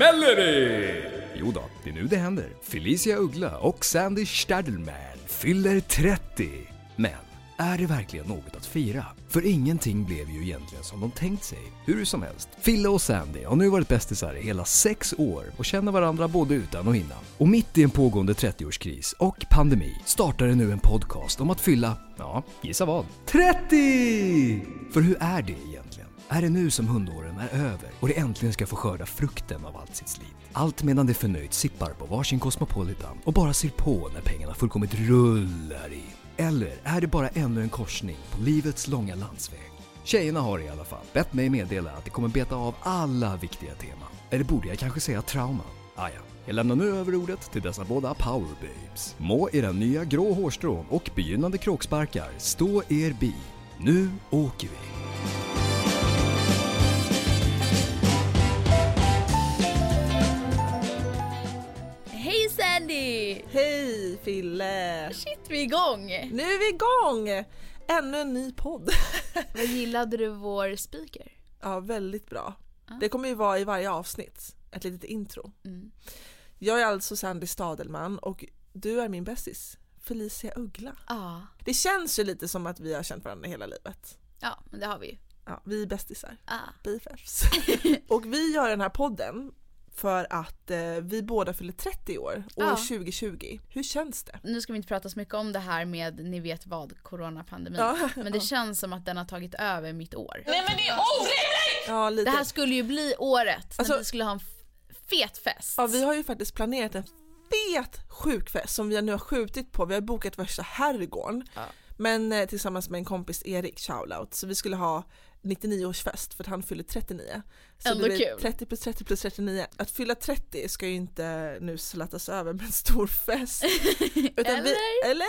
smäller det! Jo då, det är nu det händer. Felicia Uggla och Sandy Stadelman fyller 30. Men är det verkligen något att fira? För ingenting blev ju egentligen som de tänkt sig. Hur som helst, Fille och Sandy har nu varit bästisar i hela sex år och känner varandra både utan och innan. Och mitt i en pågående 30-årskris och pandemi startar det nu en podcast om att fylla, ja, gissa vad? 30! För hur är det egentligen? Är det nu som hundåren är över och det äntligen ska få skörda frukten av allt sitt slit? Allt medan det förnöjt sippar på varsin Cosmopolitan och bara ser på när pengarna fullkomligt rullar in. Eller är det bara ännu en korsning på livets långa landsväg? Tjejerna har i alla fall bett mig meddela att de kommer beta av alla viktiga teman. Eller borde jag kanske säga trauma? Ah, ja. Jag lämnar nu över ordet till dessa båda power babes. Må era nya grå hårstrån och begynnande kråksparkar stå er bi. Nu åker vi! Fille! Shit, vi är igång! Nu är vi igång! Ännu en ny podd. Vad gillade du vår speaker? Ja, väldigt bra. Ja. Det kommer ju vara i varje avsnitt, ett litet intro. Mm. Jag är alltså Sandy Stadelman och du är min bästis, Felicia Uggla. Ja, Det känns ju lite som att vi har känt varandra hela livet. ja, men det har vi ju. Ja, vi är bästisar, Ah. BFFs. och vi gör den här podden för att eh, vi båda fyller 30 år, år Ja. 2020. Hur känns det? Nu ska vi inte prata så mycket om det här med ni vet vad, coronapandemin. Ja. Men det känns som att den har tagit över mitt år. Ja, lite. Det här skulle ju bli året när Alltså- vi skulle ha en fet fest. Ja, vi har ju faktiskt planerat en fet sjukfest som vi nu har skjutit på. Vi har bokat värsta herrgården. Ja. Men eh, tillsammans med en kompis Erik, shoutout. Så vi skulle ha 99-årsfest för att han fyller 39. Så Ändå det blir kul. 30 plus 30 plus 39. Att fylla 30 ska ju inte nu slattas över med en stor fest. Utan Vi, eller?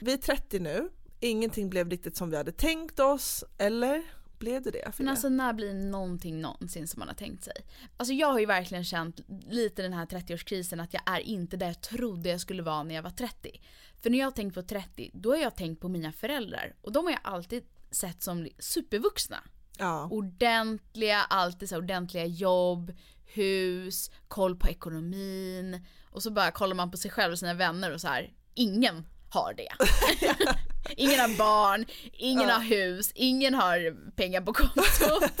Vi är 30 nu. Ingenting blev riktigt som vi hade tänkt oss. Eller? Blev det det? Men alltså när blir någonting någonsin som man har tänkt sig? Alltså jag har ju verkligen känt lite den här 30-årskrisen att jag är inte där jag trodde jag skulle vara när jag var 30. För när jag har tänkt på 30, då har jag tänkt på mina föräldrar. Och de har jag alltid sett som supervuxna. ja. Ordentliga, alltid så ordentliga jobb, hus, koll på ekonomin. Och så bara kollar man på sig själv och sina vänner och så här, ingen har det. ingen har barn, ingen Ja. har hus, ingen har pengar på kontot.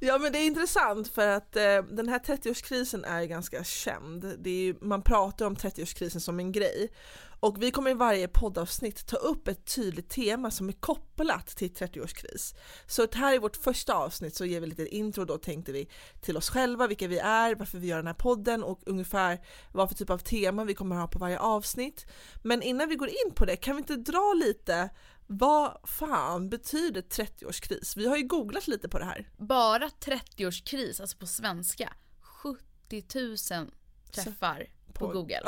Ja men det är intressant för att eh, den här 30-årskrisen är ganska känd. Det är ju, man pratar om 30-årskrisen som en grej. Och vi kommer i varje poddavsnitt ta upp ett tydligt tema som är kopplat till 30-årskris. Så här i vårt första avsnitt så ger vi lite intro då tänkte vi till oss själva, vilka vi är, varför vi gör den här podden och ungefär vad för typ av tema vi kommer ha på varje avsnitt. Men innan vi går in på det, kan vi inte dra lite vad fan betyder 30-årskris? Vi har ju googlat lite på det här. Bara 30-årskris, alltså på svenska, 70 000 träffar på på- google.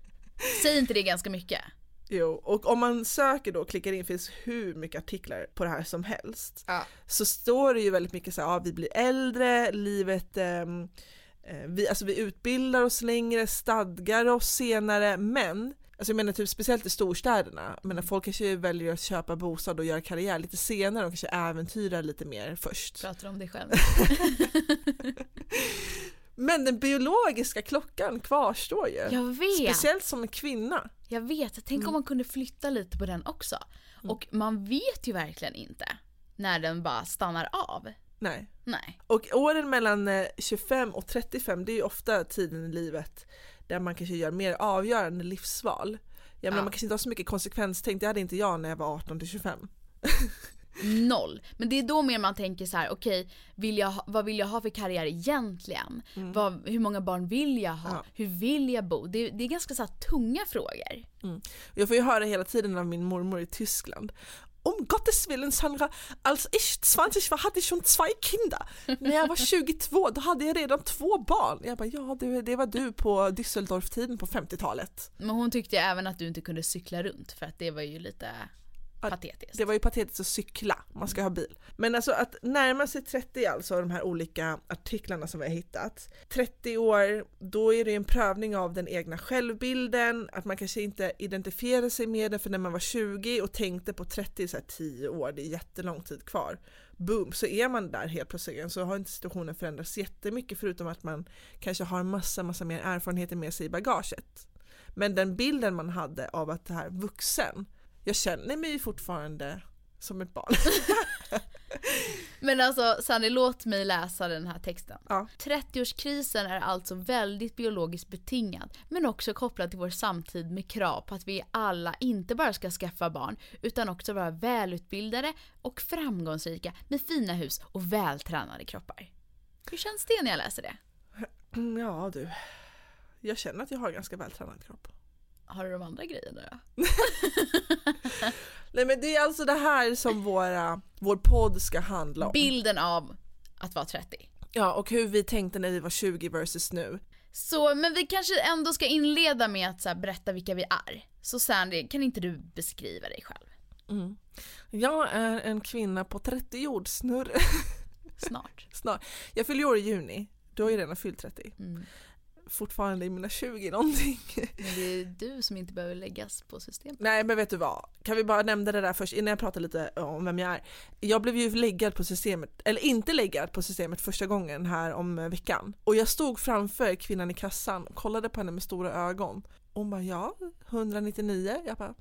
Säger inte det ganska mycket? Jo, och om man söker då, klickar in, finns hur mycket artiklar på det här som helst. Ja. Så står det ju väldigt mycket så här, ja, vi blir äldre, livet, ehm, eh, vi, alltså vi utbildar oss längre, stadgar oss senare, men Alltså jag menar typ speciellt i storstäderna, jag menar folk kanske väljer att köpa bostad och göra karriär lite senare och kanske äventyrar lite mer först. Pratar om dig själv. Men den biologiska klockan kvarstår ju. Jag vet! Speciellt som en kvinna. Jag vet, tänk Mm. om man kunde flytta lite på den också. Och man vet ju verkligen inte när den bara stannar av. Nej. Nej. Och åren mellan eh, 25 och 35 det är ju ofta tiden i livet där man kanske gör mer avgörande livsval. Jag menar Ja. man kanske inte har så mycket konsekvenstänk, det hade inte jag när jag var 18 till 25. Noll. Men det är då mer man tänker så här: okej, vill jag ha, vad vill jag ha för karriär egentligen? Vad, hur många barn vill jag ha? Mm. Ja. Hur vill jag bo? Det, det är ganska så tunga frågor. Jag får ju höra hela tiden av min mormor i Tyskland om Gottes Willen Sandra, als ich 20 war hade ich schon zwei Kinder. När jag var 22 då hade jag redan två barn. Jag bara ja det, det var du på Düsseldorf-tiden på 50-talet. Men hon tyckte även att du inte kunde cykla runt för att det var ju lite patetiskt. Det var ju patetiskt att cykla, man ska ha bil. Men alltså att närma sig 30 alltså, de här olika artiklarna som vi har hittat. 30 år, då är det ju en prövning av den egna självbilden, att man kanske inte identifierar sig med den för när man var 20 och tänkte på 30, så här 10 år, det är jättelång tid kvar. Boom, så är man där helt plötsligt så har inte situationen förändrats jättemycket förutom att man kanske har massa, massa mer erfarenheter med sig i bagaget. Men den bilden man hade av att det här vuxen, jag känner mig fortfarande som ett barn. Men alltså Sanny, låt mig läsa den här texten. Ja. 30-årskrisen är alltså väldigt biologiskt betingad, men också kopplad till vår samtid med krav på att vi alla inte bara ska skaffa barn, utan också vara välutbildade och framgångsrika med fina hus och vältränade kroppar. Hur känns det när jag läser det? Ja du, jag känner att jag har en ganska vältränad kropp. Har du de andra grejerna då? Nej men det är alltså det här som våra, vår podd ska handla om. Bilden av att vara 30. Ja och hur vi tänkte när vi var 20 versus nu. Så, men vi kanske ändå ska inleda med att här, berätta vilka vi är. Så Sandy, kan inte du beskriva dig själv? Mm. Jag är en kvinna på 30 jordsnurr. Snart. Snart. Jag fyller år i juni, då har jag redan fyllt 30. Mm. Fortfarande i mina 20 någonting. Men det är du som inte behöver läggas på systemet. Nej men vet du vad, kan vi bara nämna det där först innan jag pratar lite om vem jag är. Jag blev ju läggad på systemet, eller inte läggad på systemet första gången här om veckan. Och jag stod framför kvinnan i kassan och kollade på henne med stora ögon. Hon bara ja, 199. Jag bara mm.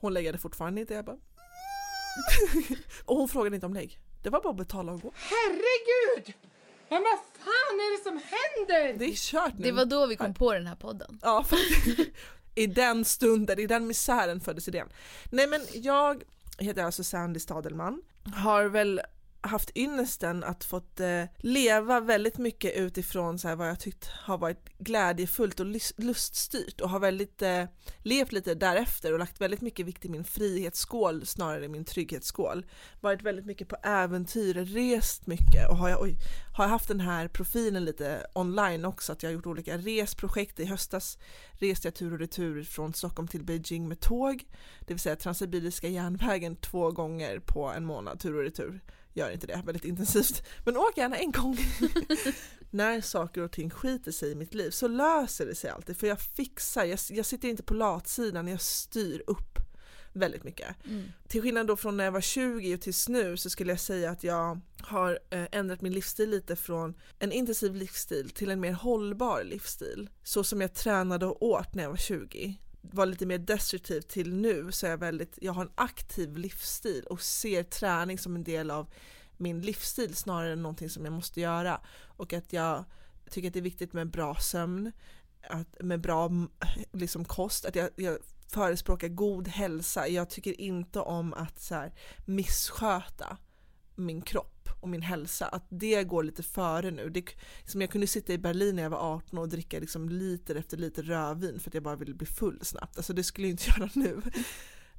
Hon läggade fortfarande inte, jag bara mm. Och hon frågade inte om lägg. Det var bara att betala och gå. Herregud! Men vad fan är det som händer? Det är kört nu. Det var då vi kom på den här podden. Ja, för i den stunden, i den misären föddes idén. Nej men jag heter alltså Sandy Stadelman, har väl haft ynnesten att fått eh, leva väldigt mycket utifrån så här, vad jag tyckt har varit glädjefullt och luststyrt och har väldigt eh, levt lite därefter och lagt väldigt mycket vikt i min frihetsskål snarare än min trygghetsskål. Varit väldigt mycket på äventyr, rest mycket och har jag, oj, har jag haft den här profilen lite online också, att jag har gjort olika resprojekt. I höstas reste jag tur och retur från Stockholm till Beijing med tåg, det vill säga Transsibiriska järnvägen två gånger på en månad tur och retur. Gör inte det väldigt intensivt, men åk gärna en gång. När saker och ting skiter sig i mitt liv så löser det sig alltid, för jag fixar, jag, jag sitter inte på latsidan, jag styr upp väldigt mycket. Mm. Till skillnad då från när jag var 20 och tills nu så skulle jag säga att jag har eh, ändrat min livsstil lite från en intensiv livsstil till en mer hållbar livsstil. Så som jag tränade och åt när jag var 20 var lite mer destruktiv till nu så är jag väldigt, jag har en aktiv livsstil och ser träning som en del av min livsstil snarare än någonting som jag måste göra. Och att jag tycker att det är viktigt med bra sömn, att, med bra liksom, kost, att jag, jag förespråkar god hälsa. Jag tycker inte om att så här, missköta min kropp och min hälsa. Att det går lite före nu. Det, liksom jag kunde sitta i Berlin när jag var 18 och dricka liksom liter efter liter rödvin för att jag bara ville bli full snabbt. Alltså det skulle jag inte göra nu.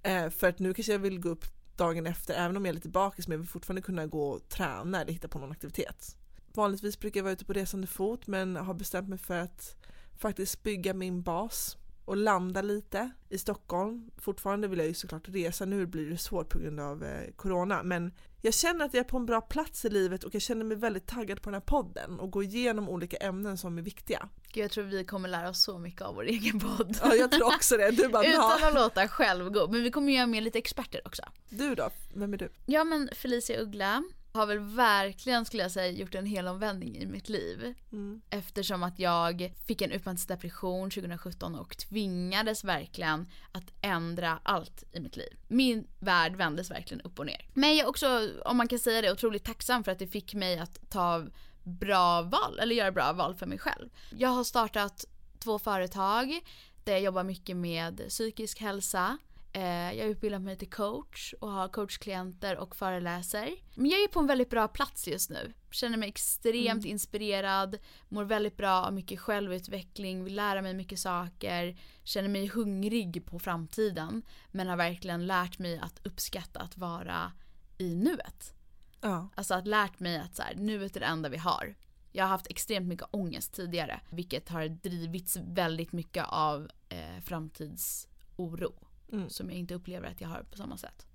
Eh, för att nu kanske jag vill gå upp dagen efter, även om jag är lite bakis, men jag vill fortfarande kunna gå och träna eller hitta på någon aktivitet. Vanligtvis brukar jag vara ute på resande fot men har bestämt mig för att faktiskt bygga min bas och landa lite i Stockholm. Fortfarande vill jag ju såklart resa, nu blir det svårt på grund av eh, corona men jag känner att jag är på en bra plats i livet och jag känner mig väldigt taggad på den här podden och gå igenom olika ämnen som är viktiga. Gud, jag tror vi kommer lära oss så mycket av vår egen podd. Ja, jag tror också det. Du bara, Utan att låta självgå. Men vi kommer göra med lite experter också. Du då? Vem är du? Ja men Felicia Uggla har väl verkligen skulle jag säga gjort en hel omvändning i mitt liv. Mm. Eftersom att jag fick en utmattningsdepression 2017 och tvingades verkligen att ändra allt i mitt liv. Min värld vändes verkligen upp och ner. Men jag är också, om man kan säga det, otroligt tacksam för att det fick mig att ta bra val, eller göra bra val för mig själv. Jag har startat två företag där jag jobbar mycket med psykisk hälsa. Eh, Jag har utbildat mig till coach och har coachklienter och föreläser. Men jag är på en väldigt bra plats just nu. Känner mig extremt inspirerad, mår väldigt bra av mycket självutveckling, vill lära mig mycket saker, känner mig hungrig på framtiden. Men har verkligen lärt mig att uppskatta att vara i nuet. Ja. Alltså att lärt mig att så här, nuet är det enda vi har. Jag har haft extremt mycket ångest tidigare, vilket har drivits väldigt mycket av eh, framtidsoro. Mm. som jag inte upplever att jag har på samma sätt.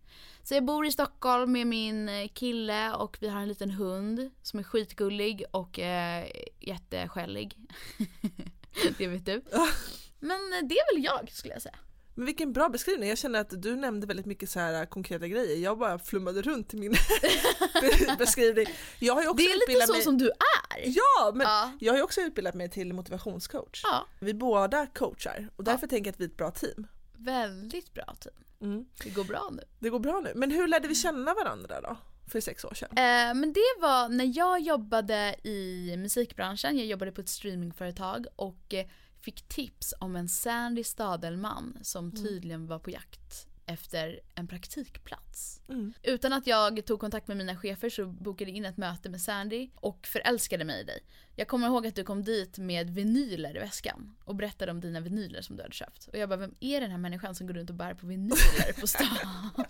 Så jag bor i Stockholm med min eh, kille och vi har en liten hund som är skitgullig och eh, jätteskällig. det vet du. Men eh, det är väl jag skulle jag säga. Men vilken bra beskrivning, jag känner att du nämnde väldigt mycket så här konkreta grejer. Jag bara flummade runt i min be- beskrivning. Jag har också Det är lite så mig... som du är. Ja, men Ja. jag har ju också utbildat mig till motivationscoach. ja. Vi båda coachar och därför tänker jag att vi är ett bra team. Väldigt bra team. Mm. Det går bra nu. Det går bra nu. Men hur lärde vi känna varandra då? För sex år sedan? Eh, men det var när jag jobbade i musikbranschen, jag jobbade på ett streamingföretag och eh, fick tips om en Sandy Stadelman som tydligen var på jakt efter en praktikplats. Mm. Utan att jag tog kontakt med mina chefer så bokade jag in ett möte med Sandy och förälskade mig i dig. Jag kommer ihåg att du kom dit med vinyler i väskan och berättade om dina vinyler som du hade köpt. Och jag bara, vem är den här människan som går runt och bär på vinyler på stan?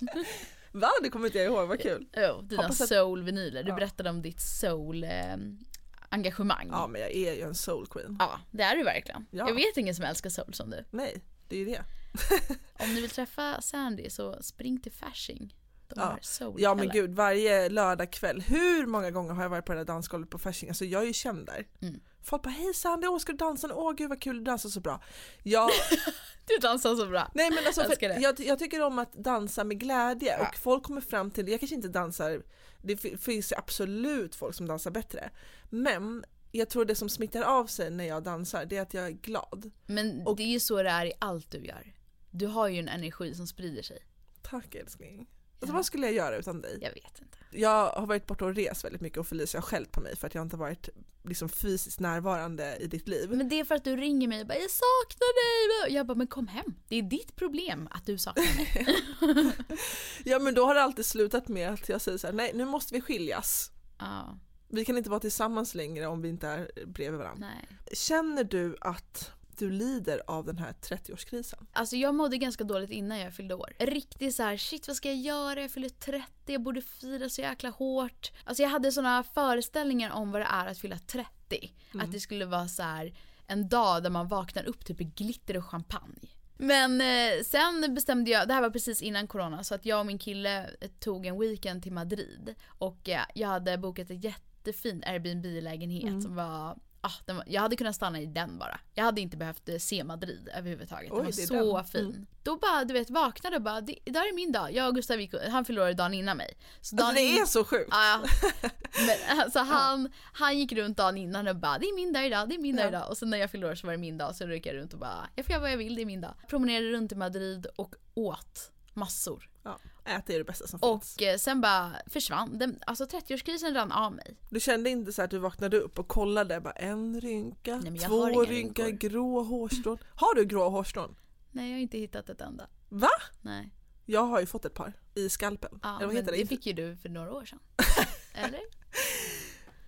Va? Det kommer inte jag ihåg, vad kul. Jo, dina Hoppas att- soul-vinyler. Du Ja. berättade om ditt soul-engagemang. Ja men jag är ju en soul queen. Ja, det är du verkligen. Ja. Jag vet ingen som älskar soul som du. Nej, det är ju det. Om ni vill träffa Sandy så spring till Fasching. Ja. Ja men gud, varje lördagkväll, hur många gånger har jag varit på det där dansgolvet på Fasching? Alltså jag är ju känd där. Mm. Folk bara hej Sandy, åh ska du dansa? Åh gud vad kul, du dansar så bra. Jag, Du dansar så bra. nej men alltså Jag jag, jag tycker om att dansa med glädje Ja. och folk kommer fram till, jag kanske inte dansar, det fi- finns absolut folk som dansar bättre. Men jag tror det som smittar av sig när jag dansar, det är att jag är glad. Men Och- det är ju så det är i allt du gör. Du har ju en energi som sprider sig. Tack älskling. Ja. Alltså, vad skulle jag göra utan dig? Jag vet inte. Jag har varit borta och rest väldigt mycket och Felicia har skällt på mig för att jag inte varit liksom fysiskt närvarande i ditt liv. Men det är för att du ringer mig och bara “jag saknar dig”. Jag bara “men kom hem”. Det är ditt problem att du saknar mig. Ja men då har det alltid slutat med att jag säger så här: nej nu måste vi skiljas. Ja, Vi kan inte vara tillsammans längre om vi inte är bredvid varandra. nej. Känner du att du lider av den här 30-årskrisen? Alltså jag mådde ganska dåligt innan jag fyllde år. Riktigt så här, shit vad ska jag göra? Jag fyller 30, jag borde fira så jäkla hårt. Alltså jag hade såna föreställningar om vad det är att fylla 30. Att det skulle vara så här en dag där man vaknar upp typ i glitter och champagne. Men eh, sen bestämde jag, det här var precis innan corona, så att jag och min kille eh, tog en weekend till Madrid. Och eh, jag hade bokat ett jättefint Airbnb-lägenhet som var Ah, den var, jag hade kunnat stanna i den bara. Jag hade inte behövt eh, se Madrid överhuvudtaget. Den Oj, var det är så den. fin. Mm. Då bara, du vet, vaknade och bara, "Det- idag är min dag. Jag och Gustav gick, han förlorade dagen innan mig. Så dagen Alltså det in- är så sjukt! Ja, men alltså han, han gick runt dagen innan och bara det är min dag idag, det är min dag idag. Och sen när jag fyllde år så var det min dag så då gick jag runt och bara jag får göra vad jag vill, det är min dag. Promenerade runt i Madrid och åt massor. Ja, äta är det bästa som finns. Och eh, sen bara försvann, den, alltså 30-årskrisen rann av mig. Du kände inte så att du vaknade upp och kollade bara en rynka, Nej, två rynkor, grå hårstrån. Har du grå hårstrån? Nej jag har inte hittat ett enda. Va? Nej. Jag har ju fått ett par i skalpen. Ja, Eller vad men heter det det? fick ju du för några år sedan. Eller?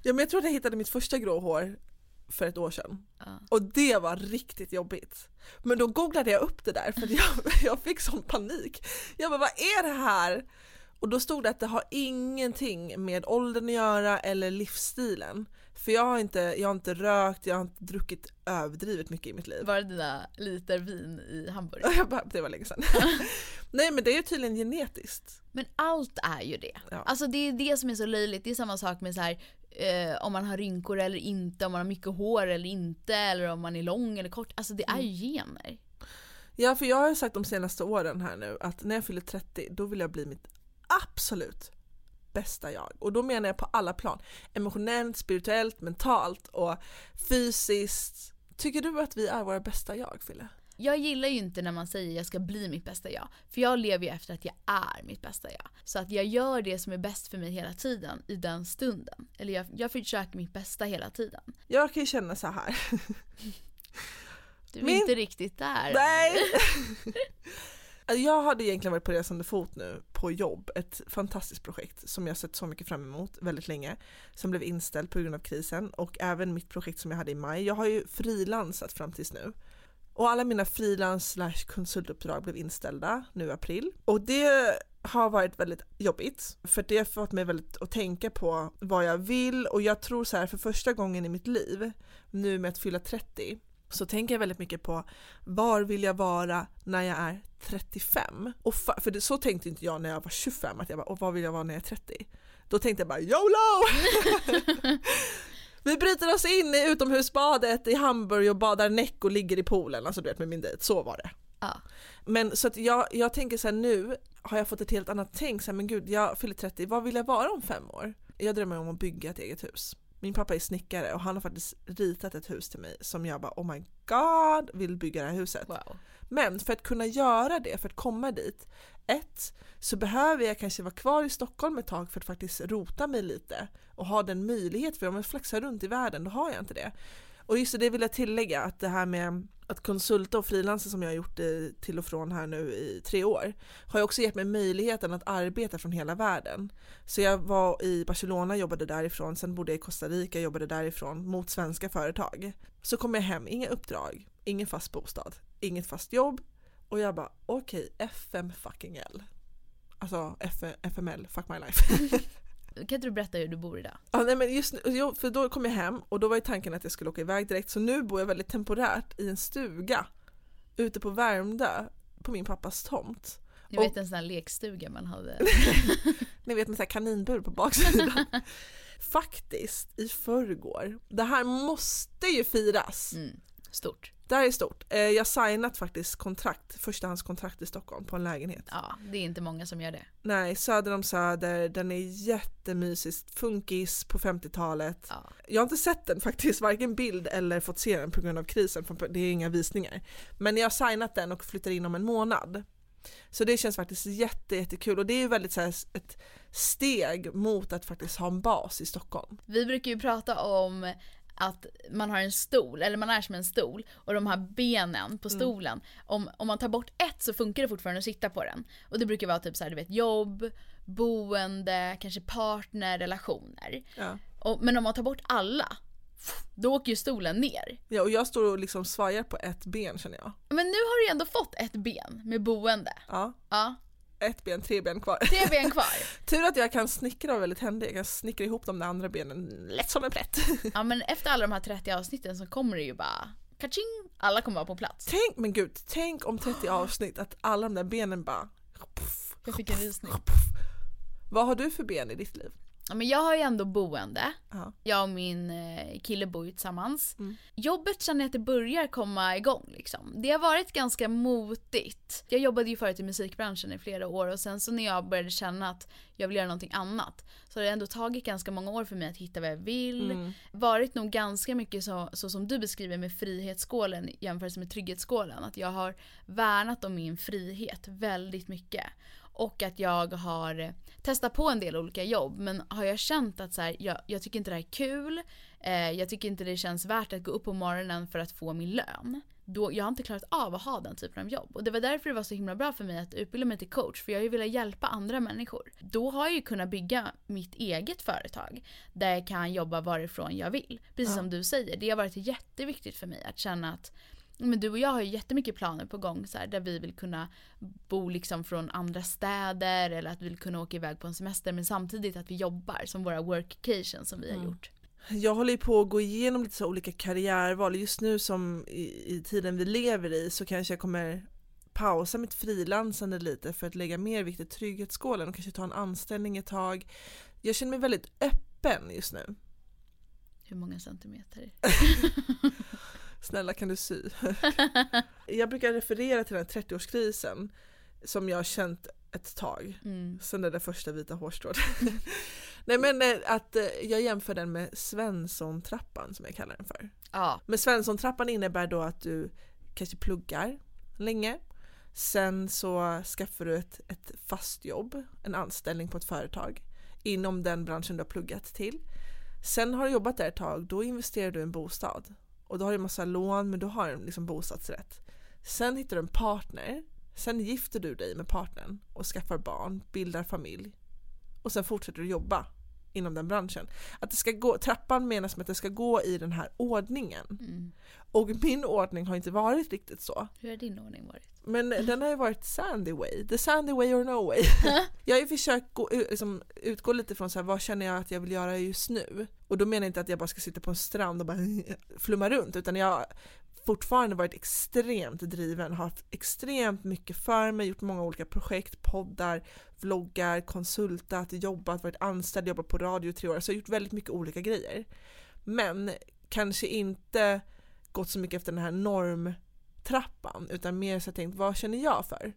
Ja men jag tror att jag hittade mitt första grå hår för ett år sedan. Ja. Och det var riktigt jobbigt. Men då googlade jag upp det där för jag, jag fick sån panik. Jag bara, vad är det här? Och då stod det att det har ingenting med åldern att göra eller livsstilen. För jag har inte, jag har inte rökt, jag har inte druckit överdrivet mycket i mitt liv. Var det dina liter vin i Hamburg? Jag bara, det var länge sedan. Nej men det är ju tydligen genetiskt. Men allt är ju det. Ja. Alltså det är det som är så löjligt. Det är samma sak med så här, eh, om man har rynkor eller inte, om man har mycket hår eller inte, eller om man är lång eller kort. Alltså det är ju gener. Ja för jag har ju sagt de senaste åren här nu att när jag fyller 30 då vill jag bli mitt absolut bästa jag. Och då menar jag på alla plan. Emotionellt, spirituellt, mentalt och fysiskt. Tycker du att vi är våra bästa jag Fille? Jag gillar ju inte när man säger jag ska bli mitt bästa jag. För jag lever ju efter att jag är mitt bästa jag. Så att jag gör det som är bäst för mig hela tiden i den stunden. Eller jag, jag försöker mitt bästa hela tiden. Jag kan ju känna så här. Du är Min- inte riktigt där. Nej! Alltså, jag hade egentligen varit på resande fot nu på jobb, ett fantastiskt projekt som jag sett så mycket fram emot väldigt länge, som blev inställt på grund av krisen och även mitt projekt som jag hade i maj. Jag har ju frilansat fram tills nu. Och alla mina frilans slash konsultuppdrag blev inställda nu i april. Och det har varit väldigt jobbigt för det har fått mig väldigt att tänka på vad jag vill och jag tror så här för första gången i mitt liv nu med att fylla 30 så tänker jag väldigt mycket på var vill jag vara när jag är 35? Och fa- för det, så tänkte inte jag när jag var 25, att jag bara, och vad vill jag vara när jag är 30? Då tänkte jag bara YOLO! Vi bryter oss in i utomhusbadet i Hamburg och badar näck och ligger i poolen, alltså du vet med min dejt, så var det. Ja. Men så att jag, jag tänker så här nu har jag fått ett helt annat tänk, så här, men gud jag fyller 30, vad vill jag vara om fem år? Jag drömmer om att bygga ett eget hus. Min pappa är snickare och han har faktiskt ritat ett hus till mig som jag bara oh my god vill bygga det här huset. Wow. Men för att kunna göra det, för att komma dit, ett, så behöver jag kanske vara kvar i Stockholm ett tag för att faktiskt rota mig lite och ha den möjlighet, för om jag flaxar runt i världen då har jag inte det. Och just det vill jag tillägga, att det här med att konsulta och frilansa som jag har gjort i, till och från här nu i tre år har ju också gett mig möjligheten att arbeta från hela världen. Så jag var i Barcelona, jobbade därifrån, sen bodde jag i Costa Rica, jobbade därifrån mot svenska företag. Så kom jag hem, inga uppdrag, ingen fast bostad, inget fast jobb och jag bara okej, FM fucking L. Alltså F FML, fuck my life. Kan inte du berätta hur du bor idag? Ja, nej, men just nu, för då kom jag hem och då var ju tanken att jag skulle åka iväg direkt så nu bor jag väldigt temporärt i en stuga ute på Värmdö på min pappas tomt. Ni vet en sån här lekstuga man hade. Ni vet med så här kaninbur på baksidan. Faktiskt i förrgår, det här måste ju firas. Mm. Stort. Det här är stort. Eh, Jag signat faktiskt kontrakt, förstahandskontrakt i Stockholm på en lägenhet. Ja, det är inte många som gör det. Nej, söder om Söder, den är jättemysigt, funkis på 50-talet. Ja. Jag har inte sett den faktiskt, varken bild eller fått se den på grund av krisen, för det är inga visningar. Men jag har signat den och flyttar in om en månad. Så det känns faktiskt jätte, jättekul och det är ju väldigt så här, ett steg mot att faktiskt ha en bas i Stockholm. Vi brukar ju prata om att man har en stol, eller man är som en stol och de här benen på stolen, om, om man tar bort ett så funkar det fortfarande att sitta på den. Och det brukar vara typ så här, du vet jobb, boende, kanske partner, relationer. Ja. Och, men om man tar bort alla, då åker ju stolen ner. Ja, och jag står och liksom svajar på ett ben känner jag. Men nu har du ju ändå fått ett ben med boende. Ja, Ja, ett ben, tre ben kvar. tre ben kvar. Tur att jag kan snickra och väldigt händig, jag kan snickra ihop de där andra benen lätt som en plätt. Ja men efter alla de här 30 avsnitten så kommer det ju bara kaching, alla kommer vara på plats. Tänk, men gud, tänk om 30 avsnitt att alla de där benen bara Jag fick en rysning. Vad har du för ben i ditt liv? Men jag har ju ändå boende. Ja. Jag och min eh, kille bor ju tillsammans. Mm. Jobbet känner jag att det börjar komma igång liksom. Det har varit ganska motigt. Jag jobbade ju förut i musikbranschen i flera år och sen så när jag började känna att jag vill göra någonting annat så har det ändå tagit ganska många år för mig att hitta vad jag vill. Mm. Varit nog ganska mycket så, så som du beskriver med frihetsskålen jämfört med trygghetsskålen. Att jag har värnat om min frihet väldigt mycket. Och att jag har testat på en del olika jobb men har jag känt att så här, jag, jag tycker inte det här är kul, eh, jag tycker inte det känns värt att gå upp på morgonen för att få min lön. Då, jag har inte klarat av att ha den typen av jobb. Och det var därför det var så himla bra för mig att utbilda mig till coach för jag har ju velat hjälpa andra människor. Då har jag ju kunnat bygga mitt eget företag där jag kan jobba varifrån jag vill. Precis Ja. som du säger, det har varit jätteviktigt för mig att känna att men du och jag har ju jättemycket planer på gång så här, där vi vill kunna bo liksom från andra städer eller att vi vill kunna åka iväg på en semester men samtidigt att vi jobbar som våra workcations som vi har Mm. gjort. Jag håller ju på att gå igenom lite så olika karriärval. Just nu som i, i tiden vi lever i så kanske jag kommer pausa mitt frilansande lite för att lägga mer vikt i trygghetsskålen och kanske ta en anställning ett tag. Jag känner mig väldigt öppen just nu. Hur många centimeter? Snälla kan du sy? jag brukar referera till den här 30-årskrisen som jag har känt ett tag. Mm. Sen det där första vita hårstrået. Nej men eh, att eh, jag jämför den med Svensson-trappan som jag kallar den för. Ja. Men Svensson-trappan innebär då att du kanske pluggar länge. Sen så skaffar du ett, ett fast jobb, en anställning på ett företag inom den branschen du har pluggat till. Sen har du jobbat där ett tag, då investerar du i en bostad. Och då har du en massa lån men du har en liksom bostadsrätt. Sen hittar du en partner, sen gifter du dig med partnern och skaffar barn, bildar familj. Och sen fortsätter du jobba inom den branschen. Att det ska gå, trappan menas med att det ska gå i den här ordningen. Mm. Och min ordning har inte varit riktigt så. Hur har din ordning varit? Men den har ju varit Sandy way, the Sandy way or no way. jag har ju försökt gå, liksom, utgå lite från så här, vad känner jag att jag vill göra just nu? Och då menar jag inte att jag bara ska sitta på en strand och bara flumma runt utan jag fortfarande varit extremt driven, har haft extremt mycket för mig, gjort många olika projekt, poddar, vloggar, konsultat, jobbat, varit anställd, jobbat på radio i tre år, så jag har gjort väldigt mycket olika grejer. Men kanske inte gått så mycket efter den här normtrappan utan mer så tänkt vad känner jag för?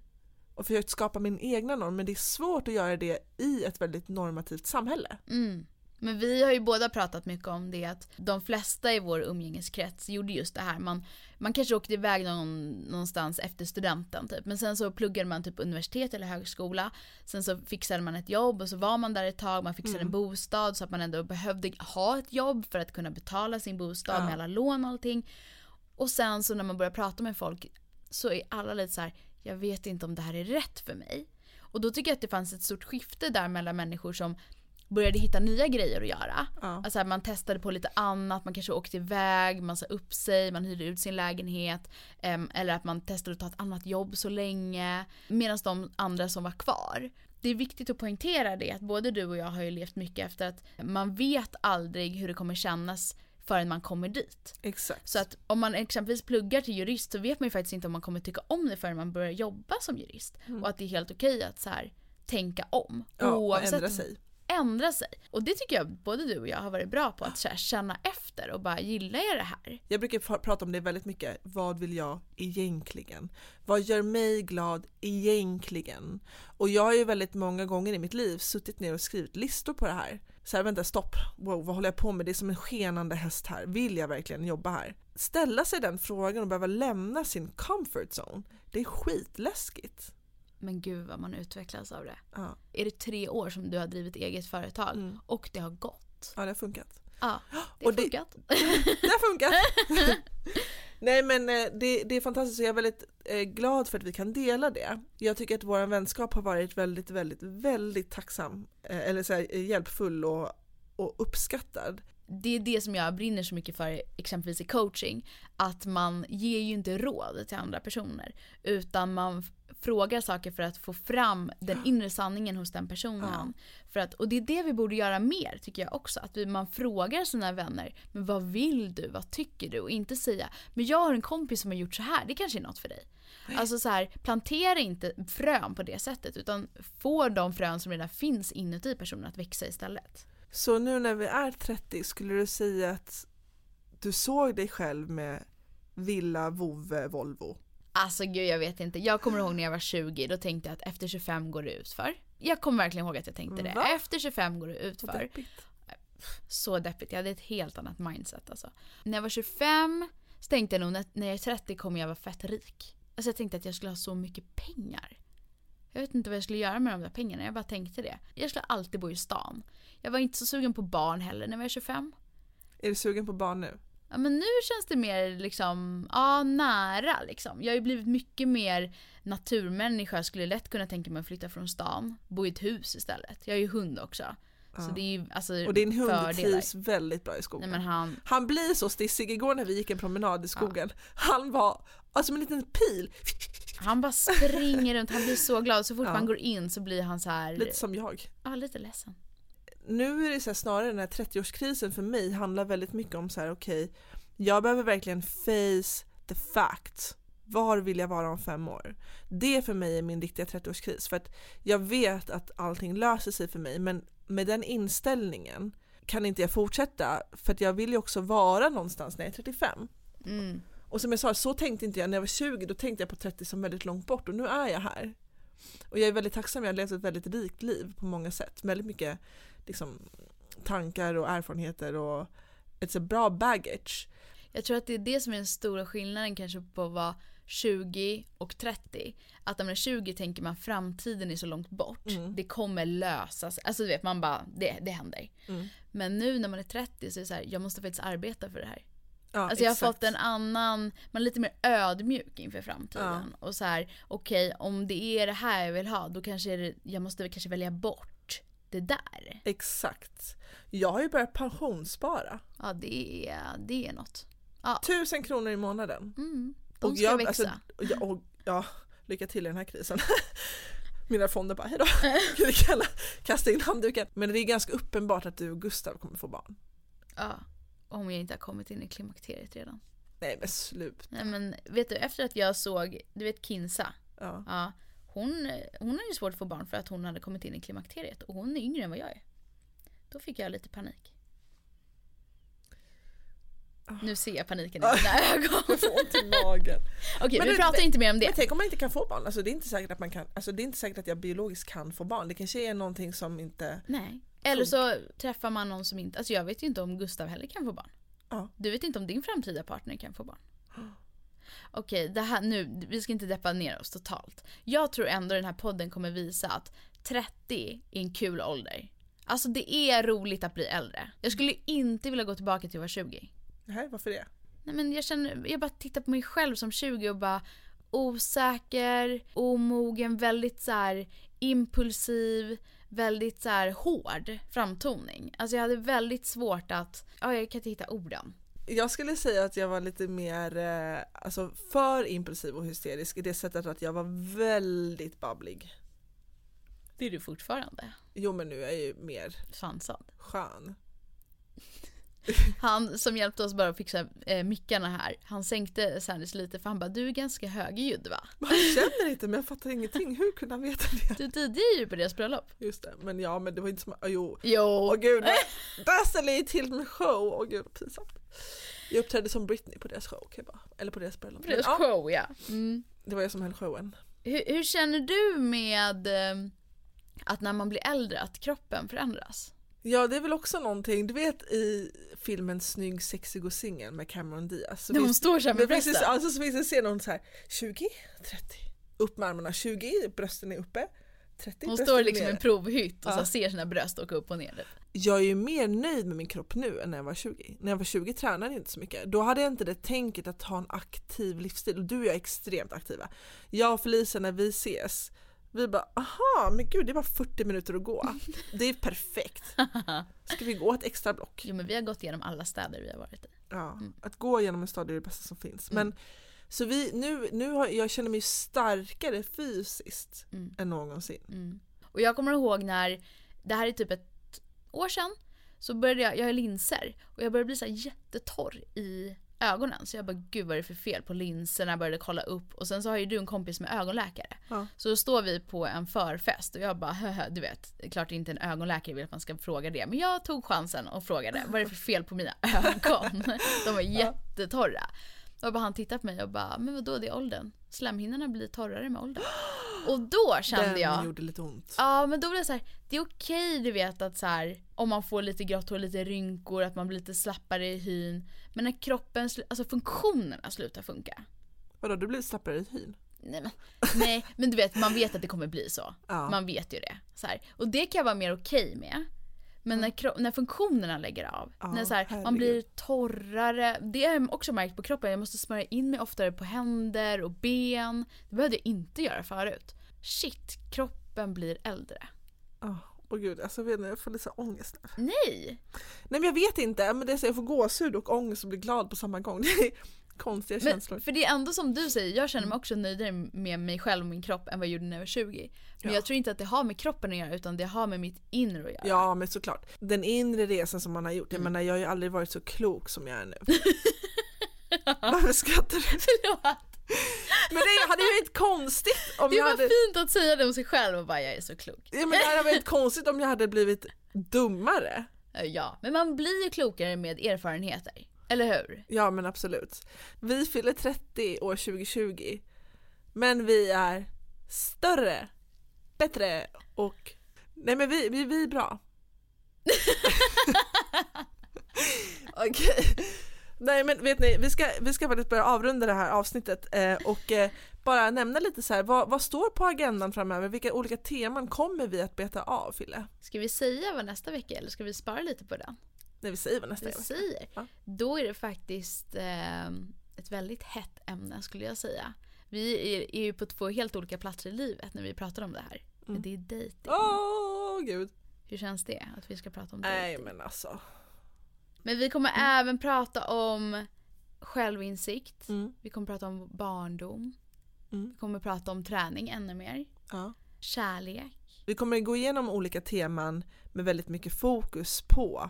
Och försökt skapa min egna norm men det är svårt att göra det i ett väldigt normativt samhälle. Mm. Men vi har ju båda pratat mycket om det att de flesta i vår umgängeskrets gjorde just det här. Man, man kanske åkte iväg någon, någonstans efter studenten typ. Men sen så pluggade man typ universitet eller högskola. Sen så fixade man ett jobb och så var man där ett tag. Man fixade Mm. en bostad så att man ändå behövde ha ett jobb för att kunna betala sin bostad Ja. med alla lån och allting. Och sen så när man börjar prata med folk så är alla lite så här, jag vet inte om det här är rätt för mig. Och då tycker jag att det fanns ett stort skifte där mellan människor som började hitta nya grejer att göra. Ja. Alltså man testade på lite annat, man kanske åkte iväg, man sa upp sig, man hyrde ut sin lägenhet. em, eller att man testade att ta ett annat jobb så länge. Medan de andra som var kvar. Det är viktigt att poängtera det att både du och jag har ju levt mycket efter att man vet aldrig hur det kommer kännas förrän man kommer dit. Exakt. Så att om man exempelvis pluggar till jurist så vet man ju faktiskt inte om man kommer tycka om det förrän man börjar jobba som jurist. Och att det är helt okej att så här, tänka om. Mm. ja, och Oavsett- ändra sig ändra sig. Och det tycker jag både du och jag har varit bra på att här, känna efter och bara gillar jag det här? Jag brukar prata om det väldigt mycket. Vad vill jag egentligen? Vad gör mig glad egentligen? Och jag har ju väldigt många gånger i mitt liv suttit ner och skrivit listor på det här. Så här, vänta stopp, wow, vad håller jag på med? Det är som en skenande häst här. Vill jag verkligen jobba här? Ställa sig den frågan och behöva lämna sin comfort zone. Det är skitläskigt. Men gud vad man utvecklas av det. Ja, Är det tre år som du har drivit eget företag Mm. och det har gått? ja det har funkat. Ja, det har det- funkat. Det har funkat! Nej men eh, det, det är fantastiskt och jag är väldigt eh, glad för att vi kan dela det. Jag tycker att vår vänskap har varit väldigt, väldigt, väldigt tacksam, eh, eller så här, hjälpfull och, och uppskattad. Det är det som jag brinner så mycket för exempelvis i coaching. Att man ger ju inte råd till andra personer. Utan man frågar saker för att få fram den inre sanningen hos den personen. För att, och det är det vi borde göra mer tycker jag också. Att vi, man frågar sina vänner, men vad vill du? Vad tycker du? Och inte säga, men jag har en kompis som har gjort så här, det kanske är något för dig. Alltså så här, plantera inte frön på det sättet utan få de frön som redan finns inuti personen att växa istället. Så nu när vi är 30, skulle du säga att du såg dig själv med villa, vovve, Volvo? Alltså gud jag vet inte. Jag kommer ihåg när jag var 20, då tänkte jag att efter 25 går det utför. Jag kommer verkligen ihåg att jag tänkte det. Va? Efter 25 går det utför. deppigt. Så deppigt. Jag hade ett helt annat mindset alltså. När jag var 25 så tänkte jag nog att när jag är 30 kommer jag vara fett rik. Alltså jag tänkte att jag skulle ha så mycket pengar. Jag vet inte vad jag skulle göra med de där pengarna, jag bara tänkte det. Jag skulle alltid bo i stan. Jag var inte så sugen på barn heller när jag var 25. Är du sugen på barn nu? Ja men nu känns det mer liksom, ja nära liksom. Jag har ju blivit mycket mer naturmänniska. Jag skulle lätt kunna tänka mig att flytta från stan. Bo i ett hus istället. Jag har ju hund också. Så Ja. det är ju alltså Och din hund fördelar. trivs väldigt bra i skogen. Nej han, Han blir så stissig. Igår när vi gick en promenad i skogen, han var alltså en liten pil. han bara springer runt, han blir så glad. Så fort Ja. man går in så blir han så här, Lite som jag. ja lite ledsen. Nu är det så snarare den här 30-årskrisen för mig handlar väldigt mycket om så här: okej, jag behöver verkligen face the fact. Var vill jag vara om fem år? Det för mig är min riktiga 30-årskris för att jag vet att allting löser sig för mig men med den inställningen kan inte jag fortsätta för att jag vill ju också vara någonstans när jag är 35. Mm. Och som jag sa, så tänkte inte jag när jag var 20, då tänkte jag på 30 som väldigt långt bort och nu är jag här. Och jag är väldigt tacksam, jag har levt ett väldigt rikt liv på många sätt. Väldigt mycket liksom, tankar och erfarenheter och ett så bra baggage. Jag tror att det är det som är den stora skillnaden kanske på att vara 20 och 30. Att när man är 20 tänker man framtiden är så långt bort. Mm. Det kommer lösas. Alltså du vet man bara, det, det händer. Mm. Men nu när man är 30 så är det så här, jag måste faktiskt arbeta för det här. Ja, Alltså jag har exakt. fått en annan, man är lite mer ödmjuk inför framtiden. Och så här, okej om det är det här jag vill ha då kanske det, jag måste kanske välja bort det där. Exakt. Jag har ju börjat pensionsspara. Ja det är, det är något. Ja. Tusen kronor i månaden. Mm, de Och ska jag- växa. alltså, Ja, och, ja, lycka till i den här krisen. Mina fonder bara hejdå. Kasta in handduken. Men det är ganska uppenbart att du och Gustav kommer få barn. ja. Om jag inte har kommit in i klimakteriet redan. Nej men slut. Nej men vet du, efter att jag såg, du vet Kinsa. Ja. Ja, hon, hon hade svårt att få barn för att hon hade kommit in i klimakteriet och hon är yngre än vad jag är. Då fick jag lite panik. Nu ser jag paniken i dina ögon. Jag får ont i magen. Okej, Men vi du- pratar inte mer om Men det. tänk om man inte kan få barn, alltså det är inte säkert att man kan, alltså det är inte säkert att jag biologiskt kan få barn. Det kanske är någonting som inte, Nej. Eller så träffar man någon som inte, alltså jag vet ju inte om Gustav heller kan få barn. Ja. Du vet inte om din framtida partner kan få barn. Okej, det här nu, vi ska inte deppa ner oss totalt. Jag tror ändå den här podden kommer visa att 30 är en kul ålder. Alltså det är roligt att bli äldre. Jag skulle inte vilja gå tillbaka till att vara 20. nej varför det? Nej men jag känner, jag bara tittar på mig själv som 20 och bara osäker, omogen, väldigt så här impulsiv, väldigt så här hård framtoning. Alltså jag hade väldigt svårt att, ja jag kan inte hitta orden. Jag skulle säga att jag var lite mer, eh, alltså för impulsiv och hysterisk i det sättet att jag var väldigt babblig. Det är du fortfarande. Jo men nu är jag ju mer Sansad. skön. Han som hjälpte oss bara att fixa eh, mickarna här, han sänkte Sanders lite för han bara du är ganska högljudd va? Man känner inte men jag fattar ingenting, hur kunde han veta det? Du DJ ju på deras bröllop. Just det, men ja men det var inte som, oh, jo. Jo. Åh gud, där ställer jag till med show, åh gud vad pinsamt. Jag uppträdde som Britney på deras show, kan jag bara. eller på deras bröllop. På deras Men, ja, show ja. Mm. det var jag som höll showen. Hur, hur känner du med eh, att när man blir äldre att kroppen förändras? Ja det är väl också någonting, du vet i filmen Snygg, sexig och singel med Cameron Diaz. Så När hon finns- står så här med brösten. alltså, så finns det en scen när hon så här 20, 30, upp med armarna, 20, brösten är uppe, 30, Hon står liksom i en provhytt och Ja. så ser sina bröst åka upp och ner. Jag är ju mer nöjd med min kropp nu än när jag var 20. När jag var 20 tränade jag inte så mycket. Då hade jag inte det tänket att ha en aktiv livsstil. Och du och jag är extremt aktiva. Jag och Felicia när vi ses, vi bara aha, men gud det är bara 40 minuter att gå. Det är perfekt. Ska vi gå ett extra block? Jo men vi har gått igenom alla städer vi har varit i. Ja, att gå genom en stad är det bästa som finns. Men så vi, nu, nu har, jag känner mig starkare fysiskt Mm. än någonsin. Mm. Och jag kommer ihåg när, det här är typ ett år sedan, så började jag, jag har linser och jag började bli så jättetorr i ögonen. Så jag bara gud vad är det för fel på linserna, började kolla upp och sen så har ju du en kompis med ögonläkare. Ja. Så då står vi på en förfest och jag bara "Höhö, du vet, det är klart inte en ögonläkare vill att man ska fråga det. Men jag tog chansen och frågade vad är det för fel på mina ögon? De var jättetorra. Och bara han tittade på mig och bara, men vadå det är åldern. Slemhinnorna blir torrare med åldern. Och då kände Den jag, gjorde lite ont. Ja men då blev det så här, det är okej du vet att så här, om man får lite grått hår, lite rynkor, att man blir lite slappare i hyn. Men när kroppen, alltså funktionerna slutar funka. Vadå, du blev slappare i hyn? Nej men, nej, men du vet, man vet att det kommer bli så. Ja. Man vet ju det. Så här. Och det kan jag vara mer okej med. Men när, kro- när funktionerna lägger av, Ja, när så här, man blir torrare, det har jag också märkt på kroppen, jag måste smörja in mig oftare på händer och ben. Det behövde jag inte göra förut. Shit, kroppen blir äldre. Åh åh gud, alltså, jag, vet inte, jag får lite ångest nu. Nej! Nej men jag vet inte, men det är så jag får gåshud och ångest och blir glad på samma gång. Det är konstiga Men, känslor. för det är ändå som du säger, jag känner mig också nöjdare med mig själv och min kropp än vad jag gjorde när jag var 20. Men Ja. jag tror inte att det har med kroppen att göra utan det har med mitt inre att göra. Ja men såklart. Den inre resan som man har gjort, jag Mm. menar jag har ju aldrig varit så klok som jag är nu. Varför skrattar du? Förlåt! Men det hade ju varit konstigt om Det jag var hade... fint att säga det om sig själv och bara jag är så klok. Ja, men det hade varit konstigt om jag hade blivit dummare. Eh, Ja, men man blir ju klokare med erfarenheter. Eller hur? Ja men absolut. Vi fyller 30 år 2020. Men vi är större, bättre och... Nej men vi, vi, vi är bra. Okej. Nej men vet ni, vi ska, vi ska faktiskt börja avrunda det här avsnittet eh, och eh, bara nämna lite så här, vad, vad står på agendan framöver? Vilka olika teman kommer vi att beta av Fille? Ska vi säga vad nästa vecka är eller ska vi spara lite på den? När vi säger vad nästa Vi är. säger. Ja. Då är det faktiskt eh, ett väldigt hett ämne skulle jag säga. Vi är, är ju på två helt olika platser i livet när vi pratar om det här. Mm. Men det är dejting. Åh gud. Hur känns det att vi ska prata om Nej dejting? men alltså. Men vi kommer Mm. även prata om självinsikt. Mm. Vi kommer prata om barndom. Mm. Vi kommer prata om träning ännu mer. Ja. Kärlek. Vi kommer gå igenom olika teman med väldigt mycket fokus på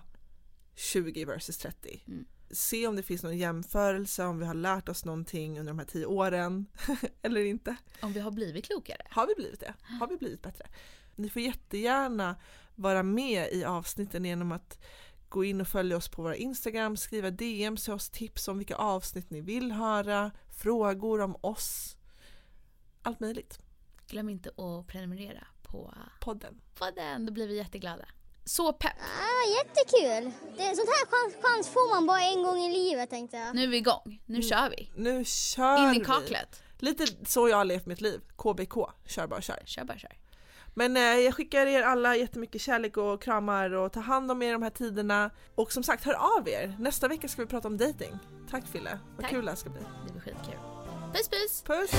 20 versus 30. Mm. Se om det finns någon jämförelse, om vi har lärt oss någonting under de här tio åren eller inte. Om vi har blivit klokare. Har vi blivit det? Har vi blivit bättre? Ni får jättegärna vara med i avsnitten genom att gå in och följa oss på våra Instagram, skriva DM till oss, tips om vilka avsnitt ni vill höra, frågor om oss. Allt möjligt. Glöm inte att prenumerera på Podden. podden. Då blir vi jätteglada. Så pepp! Ja, jättekul. Det, sånt här chans, chans får man bara en gång i livet tänkte jag. Nu är vi igång. Nu kör vi. Nu kör In i vi! kaklet. Lite så jag har levt mitt liv. KBK, kör bara kör. Kör bara kör. Men eh, jag skickar er alla jättemycket kärlek och kramar och ta hand om er de här tiderna. Och som sagt, hör av er. Nästa vecka ska vi prata om dating. Tack Fille, vad Tack. kul det här ska bli. Det blir skitkul. Puss puss! Puss!